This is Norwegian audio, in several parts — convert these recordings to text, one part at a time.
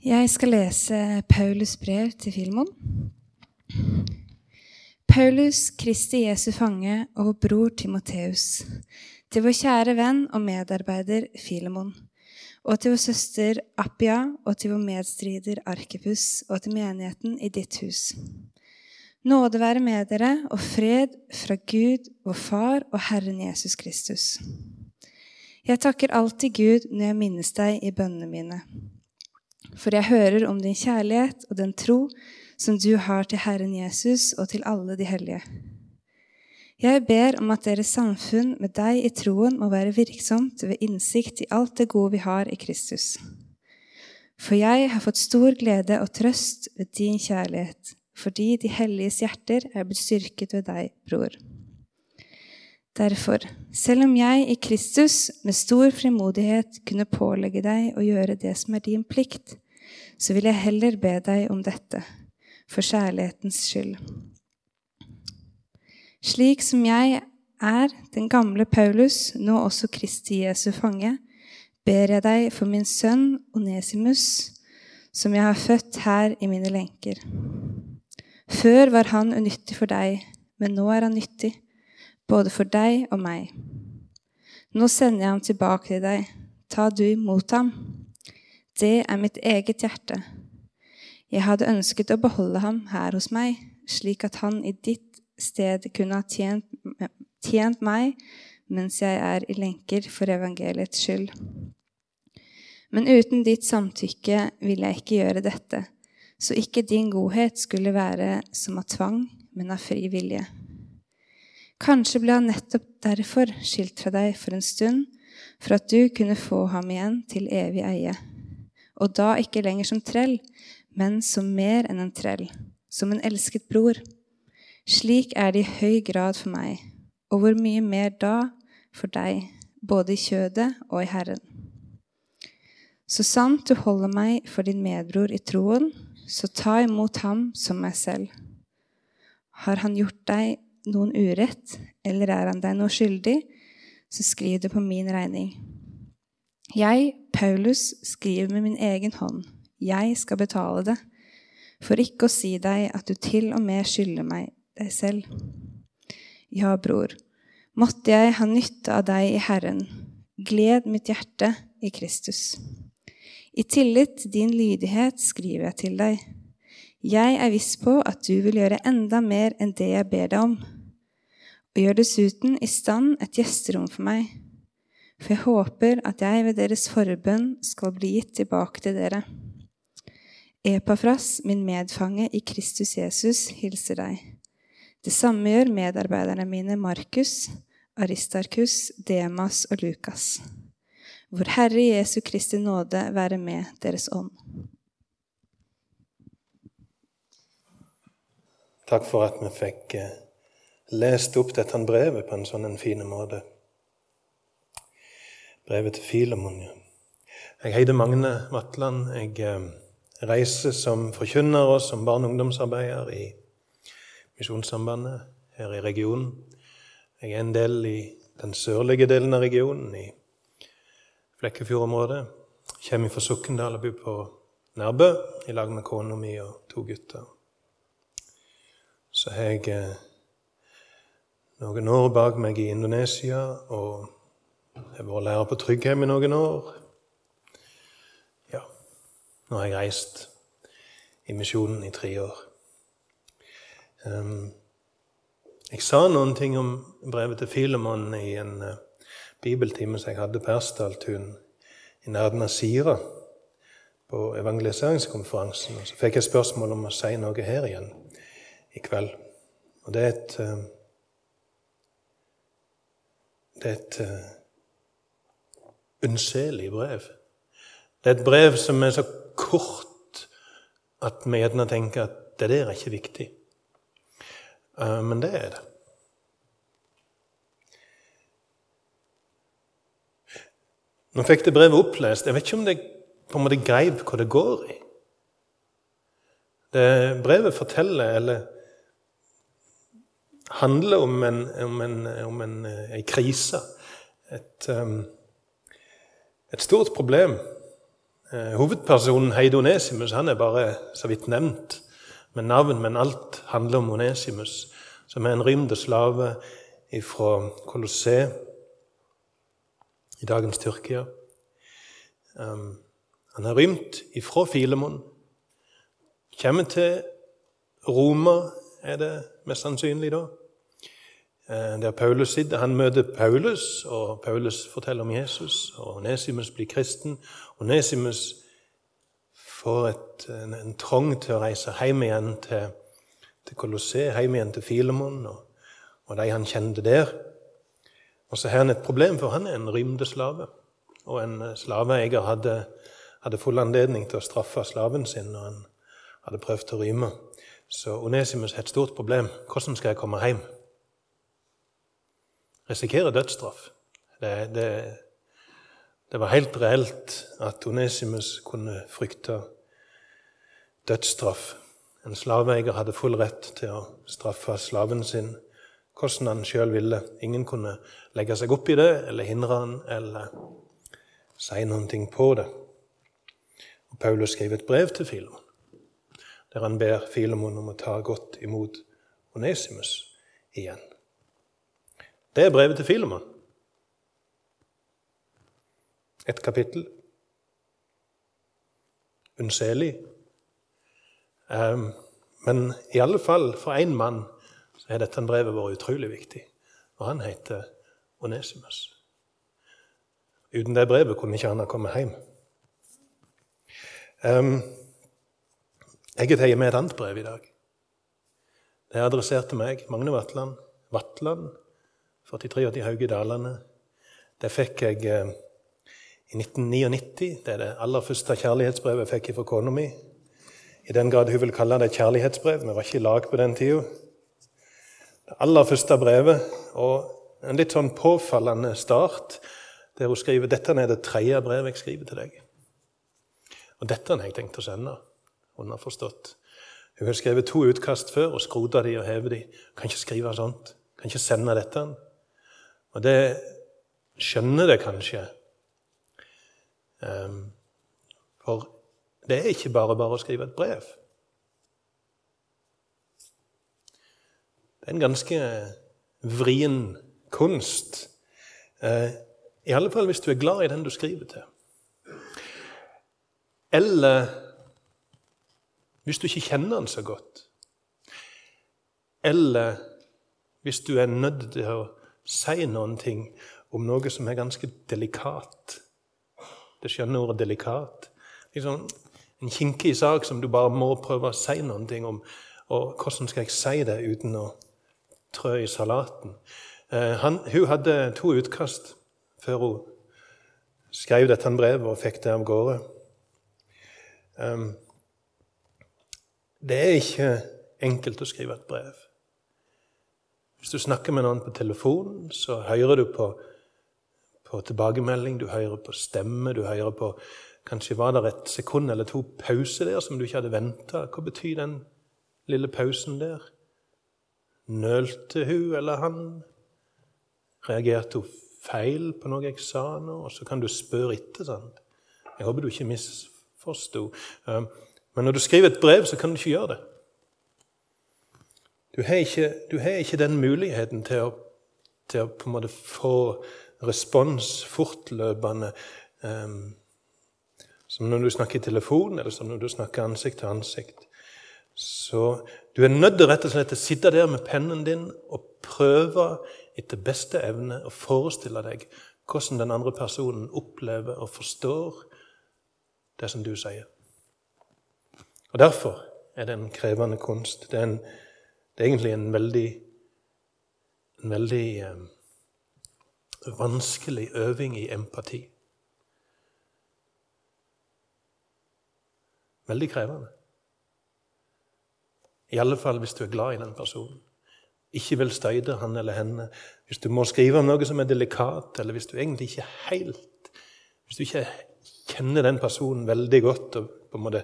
Jeg skal lese Paulus brev til Filemon. Paulus, Kristi Jesu fange og bror Timoteus, til vår kjære venn og medarbeider Filemon, og til vår søster Appia og til vår medstrider Arkipus og til menigheten i ditt hus. Nåde være med dere og fred fra Gud, vår Far og Herren Jesus Kristus. Jeg takker alltid Gud når jeg minnes deg i bønnene mine for jeg hører om din kjærlighet og den tro som du har til Herren Jesus og til alle de hellige. Jeg ber om at deres samfunn med deg i troen må være virksomt ved innsikt i alt det gode vi har i Kristus. For jeg har fått stor glede og trøst ved din kjærlighet, fordi de helliges hjerter er blitt styrket ved deg, bror. Derfor, selv om jeg i Kristus med stor frimodighet kunne pålegge deg å gjøre det som er din plikt, så vil jeg heller be deg om dette, for kjærlighetens skyld. Slik som jeg er den gamle Paulus, nå også Kristi Jesu fange, ber jeg deg for min sønn Onesimus, som jeg har født her i mine lenker. Før var han unyttig for deg, men nå er han nyttig, både for deg og meg. Nå sender jeg ham tilbake til deg. Ta du imot ham. Det er mitt eget hjerte. Jeg hadde ønsket å beholde ham her hos meg, slik at han i ditt sted kunne ha tjent, tjent meg mens jeg er i lenker for evangeliets skyld. Men uten ditt samtykke vil jeg ikke gjøre dette, så ikke din godhet skulle være som av tvang, men av fri vilje. Kanskje ble han nettopp derfor skilt fra deg for en stund, for at du kunne få ham igjen til evig eie og da ikke lenger som trell, men som mer enn en trell, som en elsket bror. Slik er det i høy grad for meg, og hvor mye mer da for deg, både i kjødet og i Herren. Så sant du holder meg for din medbror i troen, så ta imot ham som meg selv. Har han gjort deg noen urett, eller er han deg noe skyldig, så skriv det på min regning. Jeg, Paulus, skriver med min egen hånd. Jeg skal betale det, for ikke å si deg at du til og med skylder meg deg selv. Ja, bror, måtte jeg ha nytte av deg i Herren. Gled mitt hjerte i Kristus. I tillit til din lydighet skriver jeg til deg. Jeg er viss på at du vil gjøre enda mer enn det jeg ber deg om, og gjør dessuten i stand et gjesterom for meg for jeg håper at jeg ved deres forbønn skal bli gitt tilbake til dere. Epafras, min medfange i Kristus Jesus, hilser deg. Det samme gjør medarbeiderne mine Markus, Aristarkus, Demas og Lukas. Hvor Herre Jesu Kristi nåde være med deres ånd. Takk for at vi fikk eh, lest opp dette brevet på en sånn fin måte brevet til Filemon. Jeg heter Magne Vatland. Jeg eh, reiser som forkynner og som barne- og ungdomsarbeider i Misjonssambandet her i regionen. Jeg er en del i den sørlige delen av regionen, i Flekkefjord-området. Kommer fra Sokndal og bor på Nærbø i lag med kona mi og to gutter. Så har jeg eh, noen år bak meg i Indonesia og jeg har vært lærer på Tryggheim i noen år. Ja, nå har jeg reist i misjonen i tre år. Um, jeg sa noen ting om brevet til Filemon i en uh, bibeltime som jeg hadde på Ersdaltun i nærheten av Sira på evangeliseringskonferansen. Og så fikk jeg spørsmål om å si noe her igjen i kveld. Og det er et uh, Det er et uh, unnselig brev. Det er et brev som er så kort at vi gjerne tenker at det der er ikke viktig. Eh, men det er det. Nå fikk det brevet opplest. Jeg vet ikke om det på en måte greip hva det går i. Det brevet forteller, eller handler om en, om en, om en, en eh, krise. Et, um, et stort problem. Uh, hovedpersonen Heidonesimus han er bare så vidt nevnt med navn, men alt handler om Onesimus, som er en rymd slave fra Colosseum i dagens Tyrkia. Um, han har rymt ifra Filemon. Kommer til Roma, er det mest sannsynlig da. Eh, der Paulus sitter. Han møter Paulus, og Paulus forteller om Jesus. og Onesimus blir kristen. Onesimus får et, en, en, trang til å reise hjem igjen til, til Colosseum, hjem igjen til Filemon og, og de han kjente der. Og så har han et problem, for han er en rymdeslave. Og en eh, slaveeier hadde, hadde full anledning til å straffe slaven sin når han hadde prøvd å rømme. Så Onesimus har et stort problem. Hvordan skal jeg komme hjem? Risikere dødsstraff. Det, det, det, var helt reelt at Onesimus kunne frykte dødsstraff. En slaveeier hadde full rett til å straffe slaven sin hvordan han sjøl ville. Ingen kunne legge seg opp i det eller hindre han eller si noe på det. Og Paulus skrev et brev til Filemon, der han ber Filemon om å ta godt imot Onesimus igjen. Det er brevet til Filemon. Et kapittel. Unnselig. Um, men i alle fall for én mann så har dette brevet vært utrolig viktig. Og han heter Onesimus. Uten det brevet kunne ikke han ha kommet hjem. Um, jeg tar med et annet brev i dag. Det er adressert til meg, Magne Vatland. Vatland 43 i Hauge Dalane. Det fikk jeg eh, i 1999. Det er det aller første kjærlighetsbrevet jeg fikk fra kona mi. I den grad hun vil kalle det kjærlighetsbrev. Vi var ikke i lag på den tida. Det aller første brevet, og en litt sånn påfallende start, der hun skriver dette er det tredje brevet jeg skriver til deg. Og dette har jeg tenkt å sende. Hun har forstått. Hun har skrevet to utkast før og skrota de og hevet de. Kan ikke skrive sånt. Kan ikke sende dette. Og det skjønner det kanskje. Um, for det er ikke bare bare å skrive et brev. Det er en ganske vrien kunst. Uh, I alle fall hvis du er glad i den du skriver til. Eller hvis du ikke kjenner den så godt. Eller hvis du er nødt til å si noen ting om noe som er ganske delikat. Det skjønne ordet delikat. Liksom en kinkig sak som du bare må prøve å si noen ting om. Og hvordan skal jeg si det uten å trø i salaten? Eh, han, hun hadde to utkast før hun skrev dette brevet og fikk det av gårde. Um, det er ikke enkelt å skrive et brev. Hvis du snakker med noen på telefonen, så hører du på, på tilbakemelding, du hører på stemme, du hører på Kanskje var det et sekund eller to pause der som du ikke hadde venta. Hva betyr den lille pausen der? Nølte hun eller han? Reagerte hun feil på noe jeg sa nå? Og så kan du spørre etter. sant? Jeg håper du ikke misforsto. Men når du skriver et brev, så kan du ikke gjøre det. Du har ikke, du har ikke den muligheten til å, til å, på en måte få respons fortløpende um, som når du snakker i telefon, eller som når du snakker ansikt til ansikt. Så du er nødt til rett og slett å sitte der med pennen din og prøve etter beste evne å forestille deg hvordan den andre personen opplever og forstår det som du sier. Og Derfor er det en krevende kunst. Det er en det er egentlig en veldig, en veldig eh, vanskelig øving i empati. Veldig krevende. I alle fall hvis du er glad i den personen. Ikke vil støyde han eller henne. Hvis du må skrive om noe som er delikat, eller hvis du egentlig ikke helt Hvis du ikke kjenner den personen veldig godt og på en måte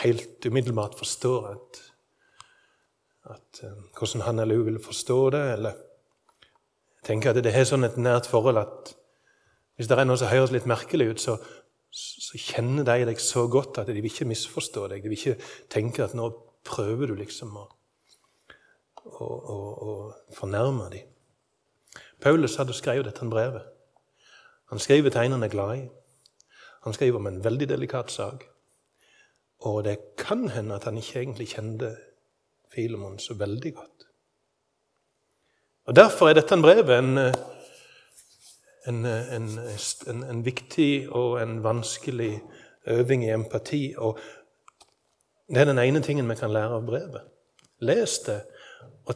helt umiddelbart forstår at at, uh, hvordan han eller hun vil forstå det. Eller jeg tenker at det har sånn et nært forhold at hvis det er noe som høres litt merkelig ut, så, så kjenner de deg så godt at de vil ikke misforstå deg. De vil ikke tenke at nå prøver du liksom å, å, å, å fornærme dem. Paulus hadde skrevet dette brevet. Han skriver til en han er glad i. Han skriver om en veldig delikat sak. Og det kan hende at han ikke egentlig kjente Filemon så veldig godt. Og Derfor er dette en brevet en, en, en, en, viktig og en vanskelig øving i empati. Og det er den ene tingen vi kan lære av brevet. Les det og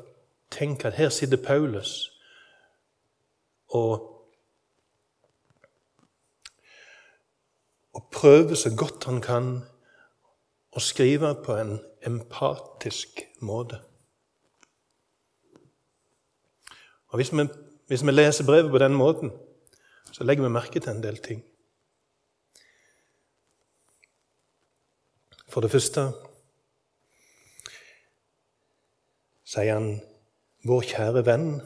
tenk at her sitter Paulus og og prøver så godt han kan å skrive på en empatisk måte. Og Hvis vi, hvis vi leser brevet på den måten, så legger vi merke til en del ting. For det første sier han 'vår kjære venn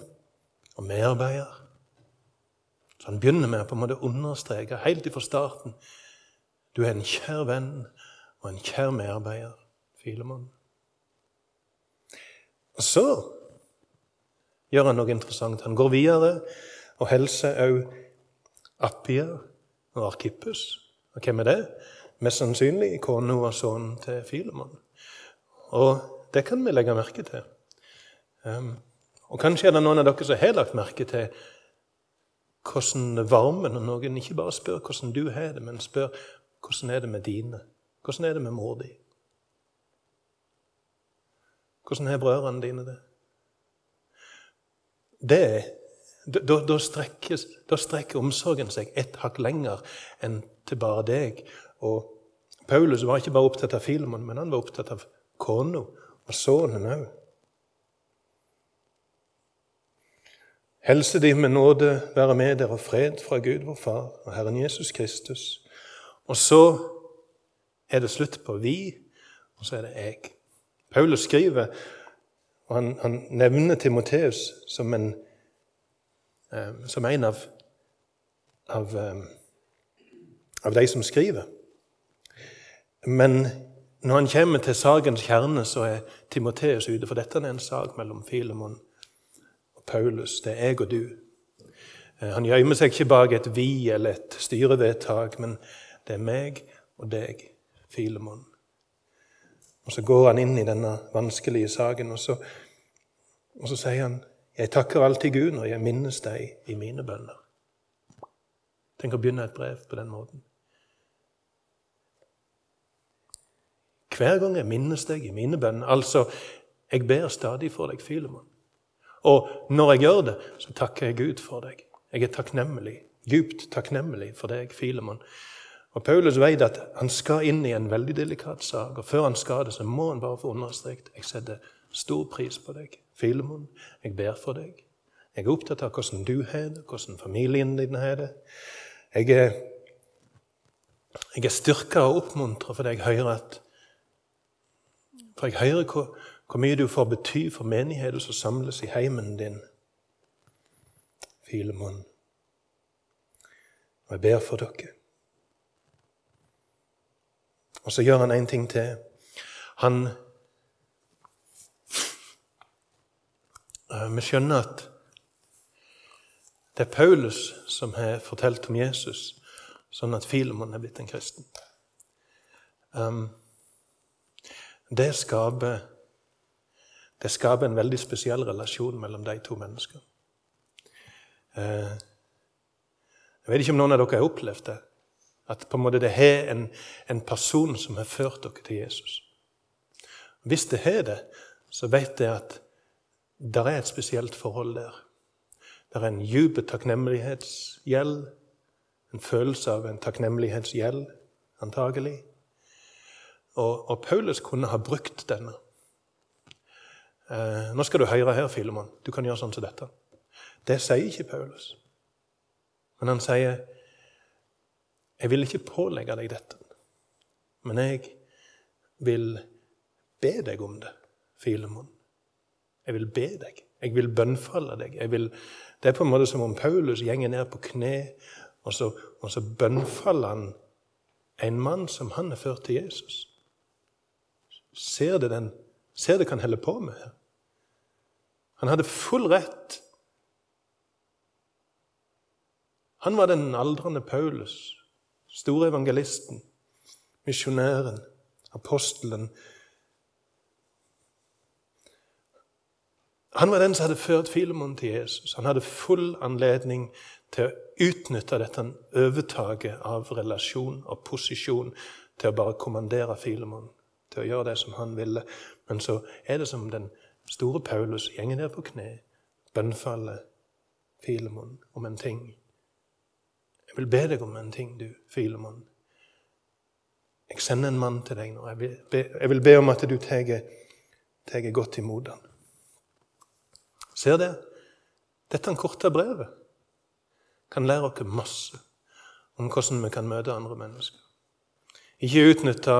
og medarbeider'. Så Han begynner med å på en måte understreke helt fra starten du er en kjær venn og en kjær medarbeider, Filemon. Og så gjør han noe interessant. Han går videre og hilser òg Appia og Arkippus. Og hvem er det? Mest sannsynlig kona og sønnen til Filemon. Og det kan vi legge merke til. Um, og Kanskje er det noen av dere som har lagt merke til hvordan varmen og noen ikke bare spør hvordan du har det, men spør hvordan er det med dine. Hvordan er det med mor di? Hvordan har brødrene dine det? Det da, da, strekker, da, strekker, omsorgen seg et hakk lenger enn til bare deg. Og Paulus var ikke bare opptatt av Filemon, men han var opptatt av kona og sønnen òg. Helse de med nåde være med dere og fred fra Gud vår Far og Herren Jesus Kristus. Og så er det slutt på vi, og så er det jeg. Paulus skriver, og han, han nevner Timoteus som en Eh, som en av, av, eh, av de som skriver. Men når han kommer til sakens kjerne, så er Timoteus ute. For dette er en sak mellom Filemon og Paulus. Det er jeg og du. Eh, han gjemmer seg ikke bak et vi eller et styrevedtak, men det er meg og deg, Filemon. Og Så går han inn i denne vanskelige saken, og så, og så sier han jeg takker alltid Gud når jeg minnes deg i mine bønner. Tenk å begynne et brev på den måten. Hver gang jeg minnes deg i mine bønner Altså, jeg ber stadig for deg, Filemon. Og når jeg gjør det, så takker jeg Gud for deg. Jeg er takknemlig, djupt takknemlig for deg, Filemon. Og Paulus vet at han skal inn i en veldig delikat sak, og før han skal det, så må han bare få understreket jeg setter stor pris på deg. Filemon, jeg ber for deg. Jeg er opptatt av hvordan du har det, hvordan familien din har det. Jeg er, jeg er styrka og oppmuntra fordi jeg hører at For jeg hører hvor, hvor mye du får bety for menigheten som samles i heimen din. Filemon. Og jeg ber for dere. Og så gjør han en ting til. Han Eh, vi skjønner at det er Paulus som har fortalt om Jesus, sånn at Filemon er blitt en kristen. Um, det skaper, det skaper en veldig spesiell relasjon mellom de to menneskene. Uh, jeg vet ikke om noen av dere har opplevd det. At på en måte det er en, en person som har ført dere til Jesus. Hvis det har det, så vet jeg at det er et spesielt forhold der. Det er en djup takknemlighetsgjeld. En følelse av en takknemlighetsgjeld, antagelig. Og, og, Paulus kunne ha brukt denne. Eh, nå skal du høre her, Filemon. Du kan gjøre sånn som dette. Det sier ikke Paulus. Men han sier, 'Jeg vil ikke pålegge deg dette, men jeg vil be deg om det, Filemon.' Jeg vil be deg. Jeg vil bønnfalle deg. Vil, det er på en måte som om Paulus gjenger ned på kne, og så, og så bønnfaller han en mann som han er ført til Jesus. Ser det, den, ser det hva han holder på med her? Han hadde full rett. Han var den aldrende Paulus, store evangelisten, misjonæren, apostelen. Han var den som hadde ført Filemon til Jesus. Han hadde full anledning til å utnytte dette overtaket av relasjon og posisjon til å bare kommandere Filemon, til å gjøre det som han ville. Men så er det som den store Paulus gjenger ned på kne, bønnfaller Filemon om en ting. Vil be deg om en ting, du, Filemon. Jeg sender en mann til deg nå. Jeg vil be, jeg vil be om at du tar godt imot han. Ser dere? Dette er en korte brevet kan lære oss masse om hvordan vi kan møte andre mennesker. Ikke utnytte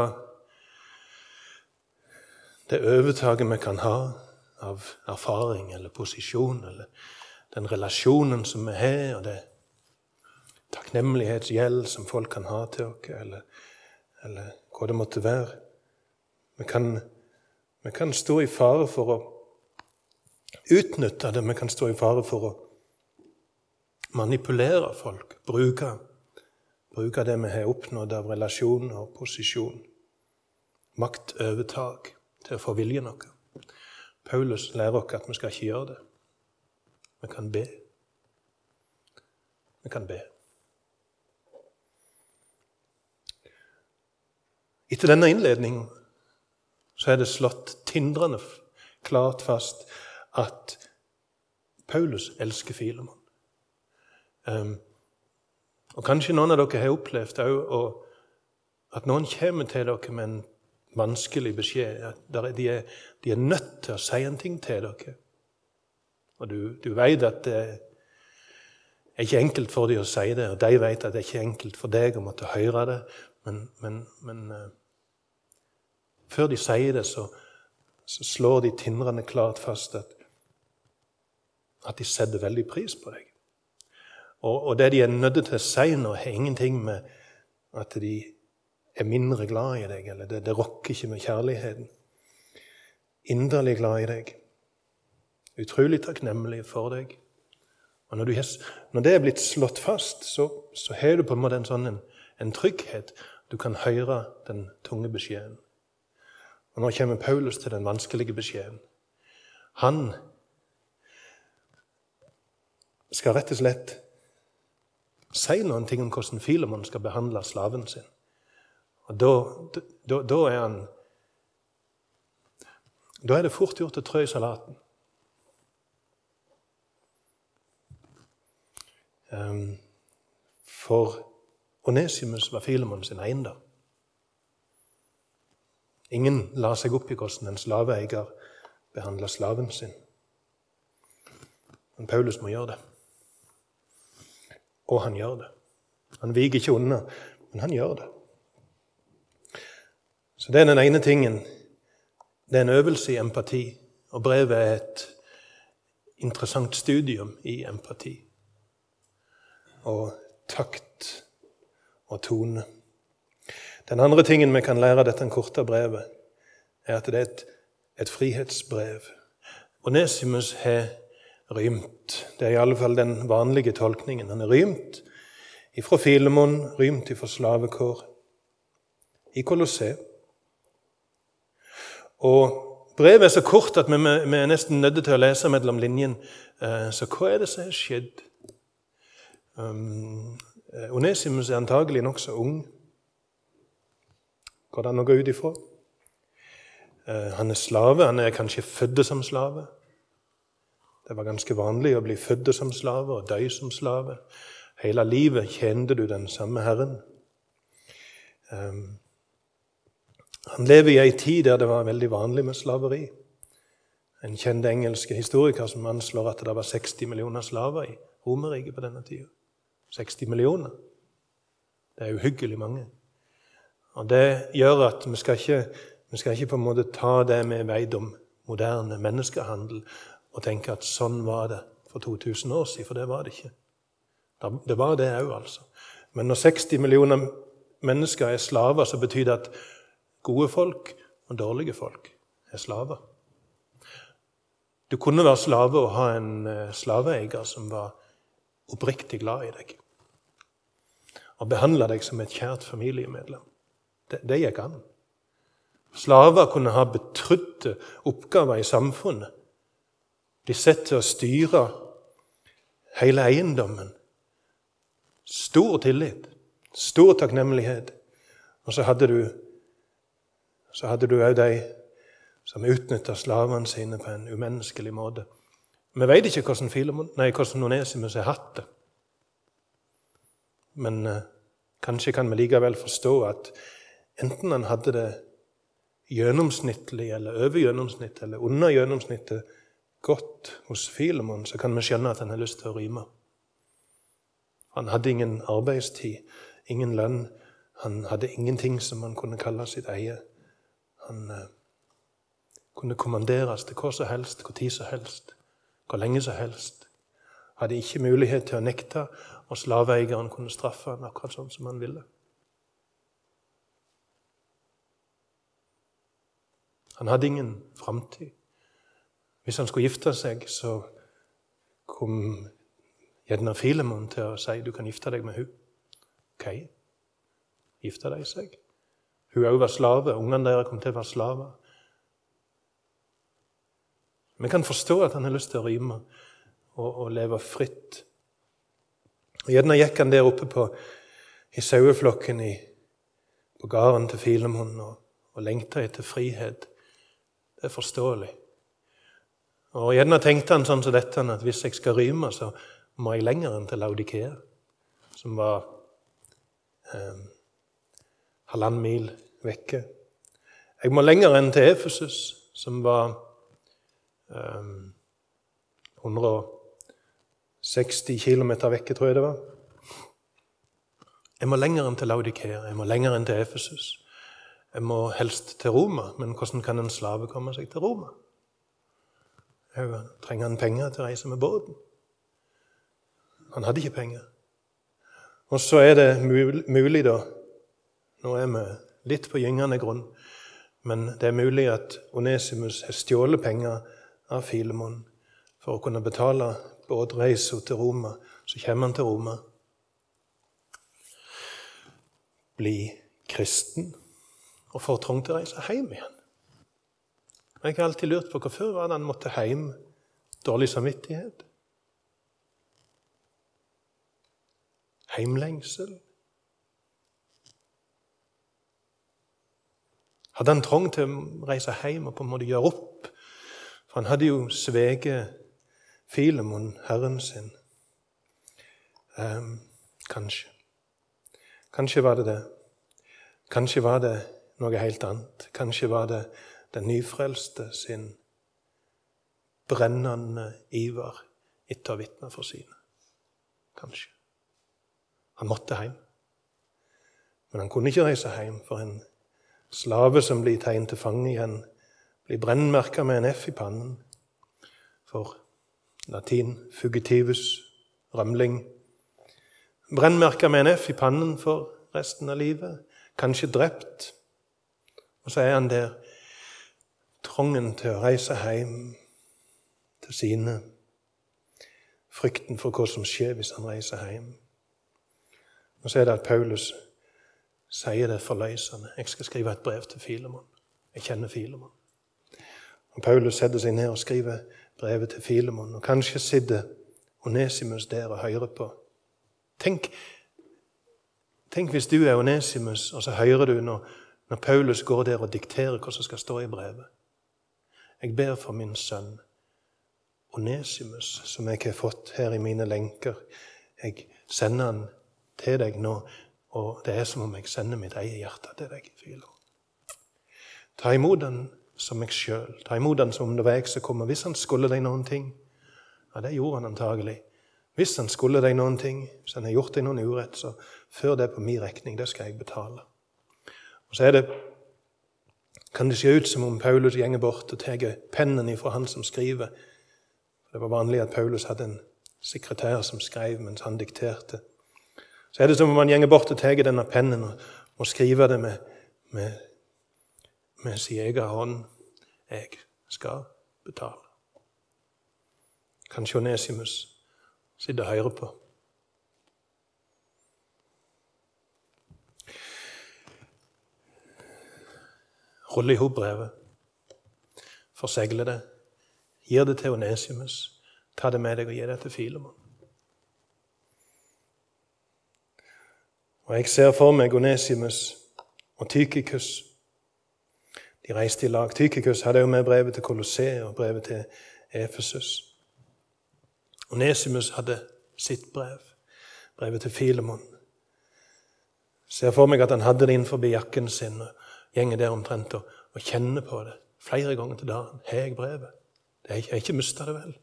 det overtaket vi kan ha av erfaring eller posisjon, eller den relasjonen som vi har, og det takknemlighetsgjeld som folk kan ha til oss, eller, eller hva det måtte være. Vi kan, vi kan stå i fare for å utnytte det, vi kan stå i fare for å manipulere folk, bruke, bruke det vi har oppnådd av relasjon og posisjon, maktovertak, til å få viljen vår. Paulus lærer oss at vi skal ikke gjøre det. Vi kan be. Vi kan be. Etter denne innledningen så er det slått tindrende klart fast at Paulus elsker Filemon. Um, og Kanskje noen av dere har opplevd òg at noen kommer til dere med en vanskelig beskjed. at de er, de er, nødt til å si en ting til dere. Og du, du vet at det er ikke enkelt for dem å si det, og de vet at det er ikke enkelt for deg å måtte høre det. Men, men, men uh, før de sier det, så, så slår de tindrende klart fast at, at de setter veldig pris på deg. Og, og, det de er nødt til å si nå, har ingenting med at de er mindre glad i deg, eller det, det rokker ikke med kjærligheten. Inderlig glad i deg. Utrolig takknemlig for deg. Og når, har, når det er blitt slått fast, så, så har du på en måte en sånn en, en trygghet. Du kan høre den tunge beskjeden. Og Nå kommer Paulus til den vanskelige beskjeden. Han skal rett og slett si noen ting om hvordan Filemon skal behandle slaven sin. Og da, er han Da er det fort gjort å trø i salaten. Um, for Onesimus var Filemon sin eiendom. Ingen lar seg opp i hvordan en slaveeier behandler slaven sin. Men Paulus må gjøre det. Og han gjør det. Han viker ikke unna, men han gjør det. Så det er den ene tingen. Det er en øvelse i empati. Og brevet er et interessant studium i empati. Og takt og tone. Den andre tingen vi kan lære av dette korte brevet, er at det er et, et frihetsbrev. Onesimus har rymt. Det er i alle fall den vanlige tolkningen. Han er rymt ifra Filemon, rymt ifra slavekår i Kolosseum. Og Brevet er så kort at vi, vi er nesten nødt til å lese mellom linjen. Eh, så hva er det som har skjedd? Um, Onesimus er antagelig nokså ung. Går det an å gå ut ifra? Uh, han er slave. Han er kanskje født som slave. Det var ganske vanlig å bli født som slave og dø som slave. Hele livet tjente du den samme Herren. Um, han lever i ei tid der det var veldig vanlig med slaveri. En kjent engelsk historiker som anslår at det var 60 millioner slaver i Romerriket på denne tida. 60 millioner. Det er uhyggelig mange. Og Det gjør at vi skal ikke, vi skal ikke på en måte ta det vi vet om moderne menneskehandel, og tenke at sånn var det for 2000 år siden, for det var det ikke. Det var det òg, altså. Men når 60 millioner mennesker er slaver, så betyr det at gode folk og dårlige folk er slaver. Du kunne være slave og ha en eh, slaveeier som var oppriktig glad i deg. Og behandla deg som et kjært familiemedlem. Det, det gikk an. Slaver kunne ha betrodde oppgaver i samfunnet. De setter til å styre hele eiendommen. Stor tillit, stor takknemlighet. Og så hadde du så hadde du òg de som utnytta slavene sine på en umenneskelig måte. Vi vet ikke hvordan, Filemon, nei, hvordan Onesimus har hatt det. Men eh, kanskje kan vi likevel forstå at enten han hadde det gjennomsnittlig eller over gjennomsnittet eller under gjennomsnittet godt hos Filemon, så kan vi skjønne at han har lyst til å rime. Han hadde ingen arbeidstid, ingen lønn. Han hadde ingenting som han kunne kalle sitt eie. Han eh, kunne kommanderes til hva som helst, hvor tid som helst, hvor lenge som helst. Hadde ikke mulighet til å nekte, og slaveeieren kunne straffe han akkurat sånn som han ville. Han hadde ingen framtid. Hvis han skulle gifte seg, så kom gjerne Filemon til å si du kan gifte deg med hun. Ok, gifte de seg. Hun òg var slave. Ungene deres kom til å være slaver. Vi kan forstå at han har lyst til å rime og, og leve fritt. Og Gjerne gikk han der oppe på, i saueflokken på gården til Filemon og, og lengta etter frihet. Det er forståelig. Og Gjerne tenkte han sånn som dette, at hvis jeg skal ryme, så må jeg lenger enn til Laudikea, som var eh, halvannen mil vekke. Jeg må lenger enn til Efesus, som var 160 ehm, km vekke, tror jeg det var. Jeg må lenger enn til Laudikea, jeg må lenger enn til Efesus. Jeg må helst til Roma, men hvordan kan en slave komme seg til Roma? Trenger han penger til å reise med båten? Han hadde ikke penger. Og så er det mulig, da Nå er vi litt på gyngende grunn, men det er mulig at Onesimus har stjålet penger av Filemon for å kunne betale båtreisa til Roma. Så kommer han til Roma. Bli kristen og får trang til å reise hjem igjen. Jeg har alltid lurt på hvorfor var det han måtte hjem. Dårlig samvittighet? Heimlengsel? Hadde han trang til å reise hjem og på en måte gjøre opp for han hadde jo sveget Filemon, herren sin. Um, kanskje. Kanskje var det det. Kanskje var det noe helt annet. Kanskje var det den nyfrelste sin brennende iver etter å vitne for sine. Kanskje. Han måtte hjem. Men han kunne ikke reise hjem, for en slave som blir tegnet til fange igjen, blir brennmerka med en F i pannen. For latin fugitivus, rømling. Brennmerka med en F i pannen for resten av livet. Kanskje drept. Og så er han der, trangen til å reise hjem til sine. Frykten for hva som skjer hvis han reiser hjem. Og så er det at Paulus sier det forløsende. Jeg skal skrive et brev til Filemon. Jeg kjenner Filemon. Og Paulus setter seg ned og skriver brevet til Filemon. Og kanskje sitter Onesimus der og hører på. Tenk, tenk hvis du er Onesimus, og så hører du når, når Paulus går der og dikterer hva som skal stå i brevet. Jeg ber for min sønn Onesimus, som jeg har fått her i mine lenker. Jeg sender han til deg nå, og det er som om jeg sender mitt eget hjerte til deg. Filo. Ta imot han som meg sjøl. Ta imot han som om det var jeg som kom. Hvis han skulle deg noen ting Ja, det gjorde han antagelig. Hvis han skulle deg noen ting, hvis han har gjort deg noen urett, så før det på min regning. Det skal jeg betale. Og så er det, kan det se ut som om Paulus gjenger bort og tar pennen ifra han som skriver. Det var vanlig at Paulus hadde en sekretær som skrev mens han dikterte. Så er det som om han gjenger bort og tar denne pennen og og skriver det med, med, med sin egen hånd. Jeg skal betale. Kanskje Onesimus sitter og hører på. Rull i hop brevet. Forsegle det. Gir det til Onesimus. Ta det med deg og gi det til Filemon. Og Jeg ser for meg Onesimus og Tykikus. De reiste i lag. Tykikus hadde jo med brevet til Kolosseet og brevet til Efesus. Onesimus hadde sitt brev, brevet til Filemon. Ser for meg at han hadde det innenfor jakken sin gjenger der omtrent og, og kjenner på det flere ganger til dagen. Har jeg brevet? Jeg har ikke mista det vel.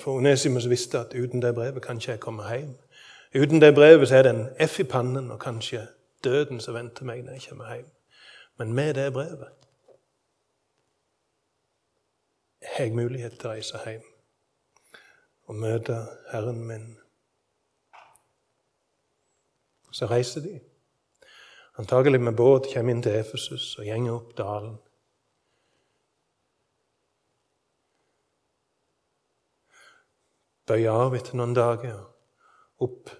For Onesimus visste at uten det brevet kan jeg komme hjem. Uten det brevet så er det en F i pannen og kanskje døden som venter meg når jeg kommer hjem. Men med det brevet har jeg mulighet til å reise hjem og møte Herren min. Så reiser de. Antagelig med båt kommer inn til Efesus og gjenger opp dalen. Bøyer av etter noen dager opp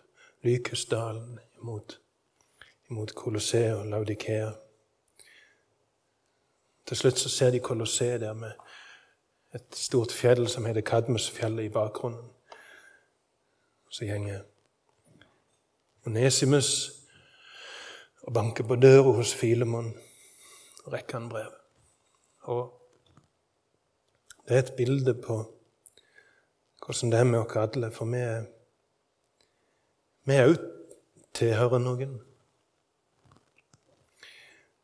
Lykesdalen mot, imot Colosseum og Laudikea. Til slutt så ser de Colosseum der med et stort fjell som heter Kadmusfjellet, i bakgrunnen. Så gjenger Onesimus og banker på døra hos Filemon og rekker han brev. Og det er et bilde på hvordan det er med oss alle, for vi er vi òg tilhører noen.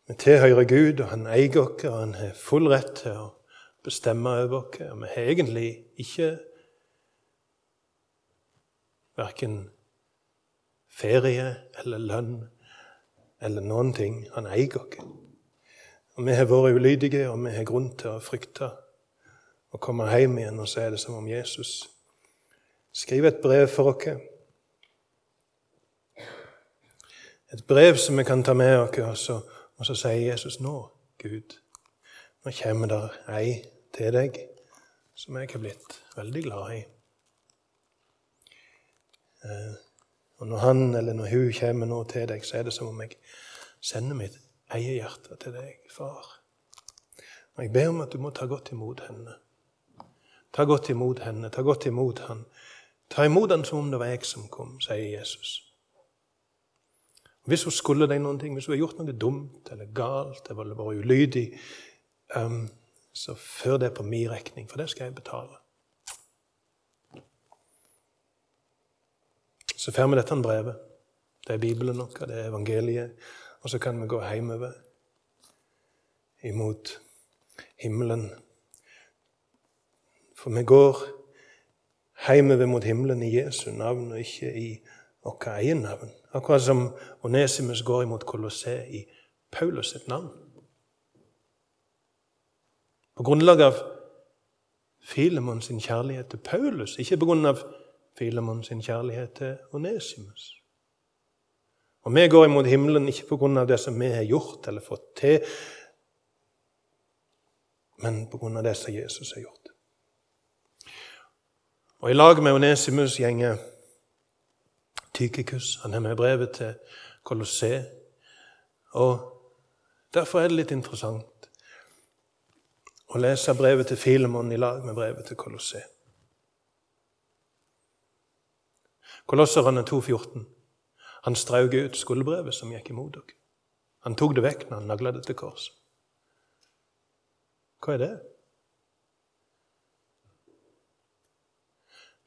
Vi tilhører Gud, og Han eier oss, og Han har full rett til å bestemme over oss. Vi har egentlig ikke verken ferie eller lønn eller noen ting. Han eier oss. Og Vi har vært ulydige, og vi har grunn til å frykte å komme hjem igjen, og så er det som om Jesus skriver et brev for oss. Et brev som vi kan ta med oss, og så, sier Jesus nå, Gud, nå kommer der ei til deg som jeg har blitt veldig glad i. Eh, og når han eller når hun kommer nå til deg, så er det som om jeg sender mitt eget hjerte til deg, far. Og jeg ber om at du må ta godt imot henne. Ta godt imot henne, ta godt imot han. Ta imot han som om det var jeg som kom, sier Jesus. Hvis hun skulle deg noen ting, hvis hun har gjort noe dumt eller galt eller vært ulydig, um, så før det på min regning, for det skal jeg betale. Så får vi dette brevet. Det er Bibelen vår, det er evangeliet. Og så kan vi gå hjemover imot himmelen. For vi går hjemover mot himmelen i Jesu navn og ikke i vårt eget navn. Akkurat som Onesimus går imot Kolosseum i Paulus sitt navn. På grunnlag av Filemon sin kjærlighet til Paulus, ikke på grunn av Filemon sin kjærlighet til Onesimus. Og vi går imot himmelen ikke av det som vi har gjort eller fått til, men av det som Jesus har gjort. Og I lag med Onesimus gjenger Tykikus. Han har med brevet til Kolossé. Og Derfor er det litt interessant å lese brevet til Filemon i lag med brevet til Kolosse. Kolosserne 2,14. Han strauk ut skuldbrevet som gikk imot dere. Han tok det vekk når han nagla det til kors. Hva er det?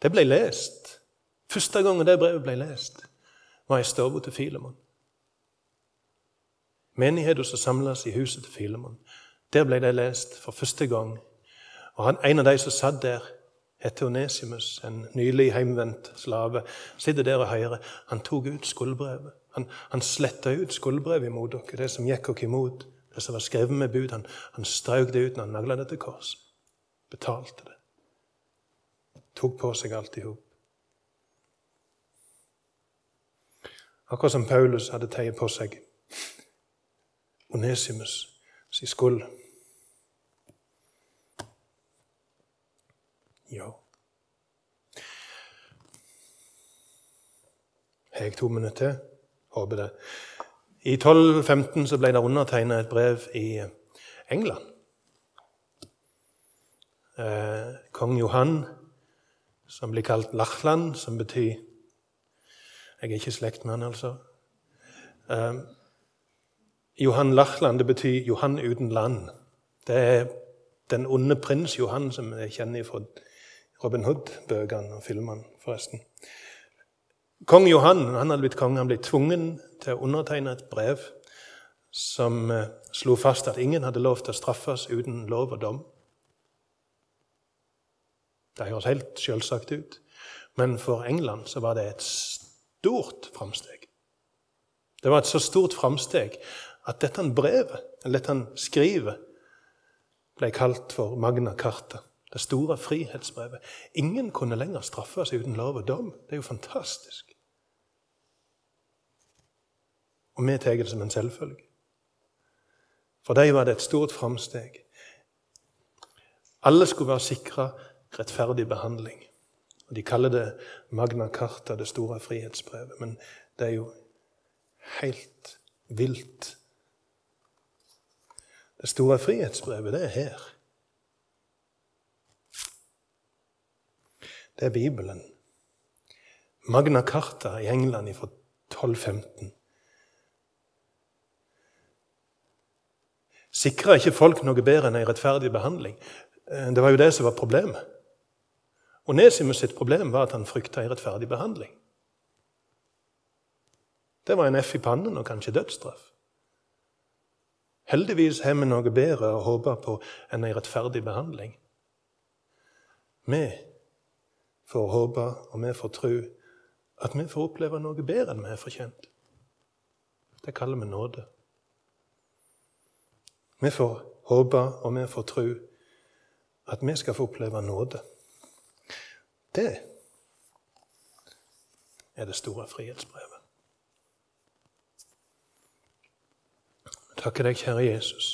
Det ble lest. Første gangen det brevet ble lest, var i stua til Filemon. Menigheten som samles i huset til Filemon. Der ble det lest for første gang. Og han, En av de som satt der, heter Onesimus, en nylig heimvendt slave. sitter der og hører. Han tok ut skuldbrevet. Han, han sletta ut skuldbrevet imot dere, det som gikk dere imot. Det som var skrevet med bud. Han, han strøk det ut når han nagla det til kors. Betalte det. Tok på seg alt i hop. Akkurat som Paulus hadde tatt på seg Onesimus sin skuld. Ja Har jeg to minutter til? Håper det. I 1215 så ble det undertegna et brev i England. Eh, Kong Johan, som blir kalt Lachlan, som betyr Jeg er ikke i slekt med han, altså. Eh, Johan Lachlan, det betyr Johan uten land. Det er den onde prins Johan som jeg kjenner fra Robin Hood-bøkene og filmene, forresten. Kong Johan han hadde blitt konge. Han ble tvungen til å undertegne et brev som eh, slo fast at ingen hadde lov til å straffes uten lov og dom. Det høres helt selvsagt ut, men for England så var det et stort framsteg. Det var et så stort framsteg at dette brevet, eller dette skrivet, ble kalt for Magna Carta. Det store frihetsbrevet. Ingen kunne lenger straffe seg uten lov og dom. Det er jo fantastisk. Og vi tar det som en selvfølge. For dem var det et stort framsteg. Alle skulle være sikra rettferdig behandling. Og De kaller det Magna Carta, det store frihetsbrevet. Men det er jo helt vilt. Det store frihetsbrevet, det er her. Det er Bibelen. Magna Carta i England fra 1215. Sikra ikke folk noe bedre enn en rettferdig behandling? Eh, det var jo det som var problemet. Onesimus sitt problem var at han frykta en rettferdig behandling. Det var en F i pannen og kanskje dødsstraff. Heldigvis har vi noe bedre å håpe på enn en rettferdig behandling. Vi får håpe og vi får tro at vi får oppleve noe bedre enn vi har fortjent. Det kaller vi nåde. Vi får håpe og vi får tro at vi skal få oppleve nåde. Det er det store frihetsbrevet. Takker deg, kjære Jesus,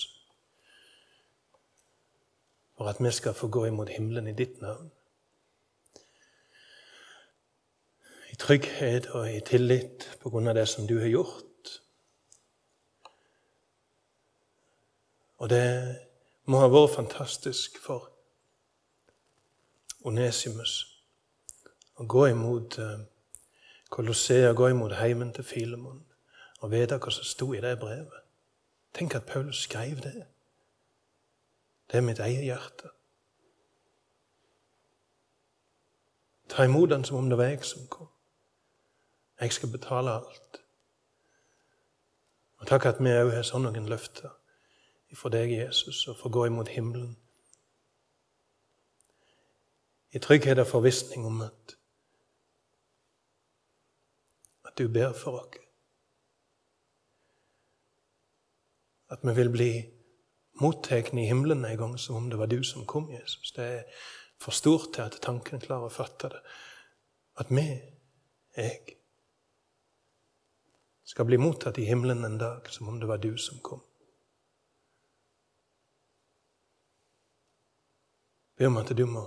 for at vi skal få gå imot himmelen i ditt navn. I trygghet og i tillit på grunn av det som du har gjort. Og det må ha vært fantastisk for Onesimus å gå imot eh, Kolossea, gå imot heimen til Filemon og vite hva som sto i det brevet. Tenk at Paulus skrev det. Det er mitt eget hjerte. Ta imot den som om det var jeg som kom. Jeg skal betale alt. Og takk at vi òg har sånn noen løfter for deg, Jesus, og får gå imot himmelen. I trygghet og forvissning om at, at du ber for oss. At vi vil bli mottatt i himmelen en gang som om det var du som kom, Jesus. Det er for stort til at tanken klarer å fatte det. At vi, jeg, skal bli mottatt i himmelen en dag som om det var du som kom. Be om at du må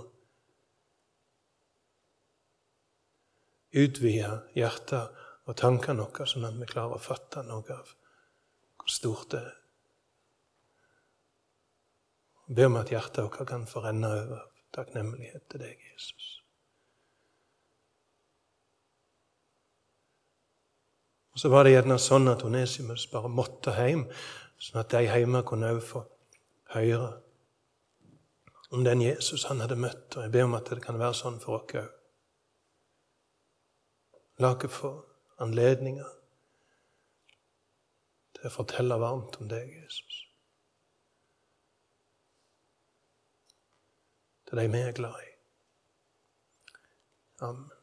utvide hjertet og tankene våre, sånn at vi klarer å fatte noe av hvor stort det er. Be om at hjertet vårt kan få renne over takknemlighet til deg, Jesus. Og Så var det gjerne sånn at Onesimus bare måtte hjem, sånn at de hjemme kunne òg få høre om den Jesus han hadde møtt. Og jeg ber om at det kan være sånn for oss òg. La oss få anledninger til å fortelle varmt om deg, Jesus. Til de vi er glad i. Amen.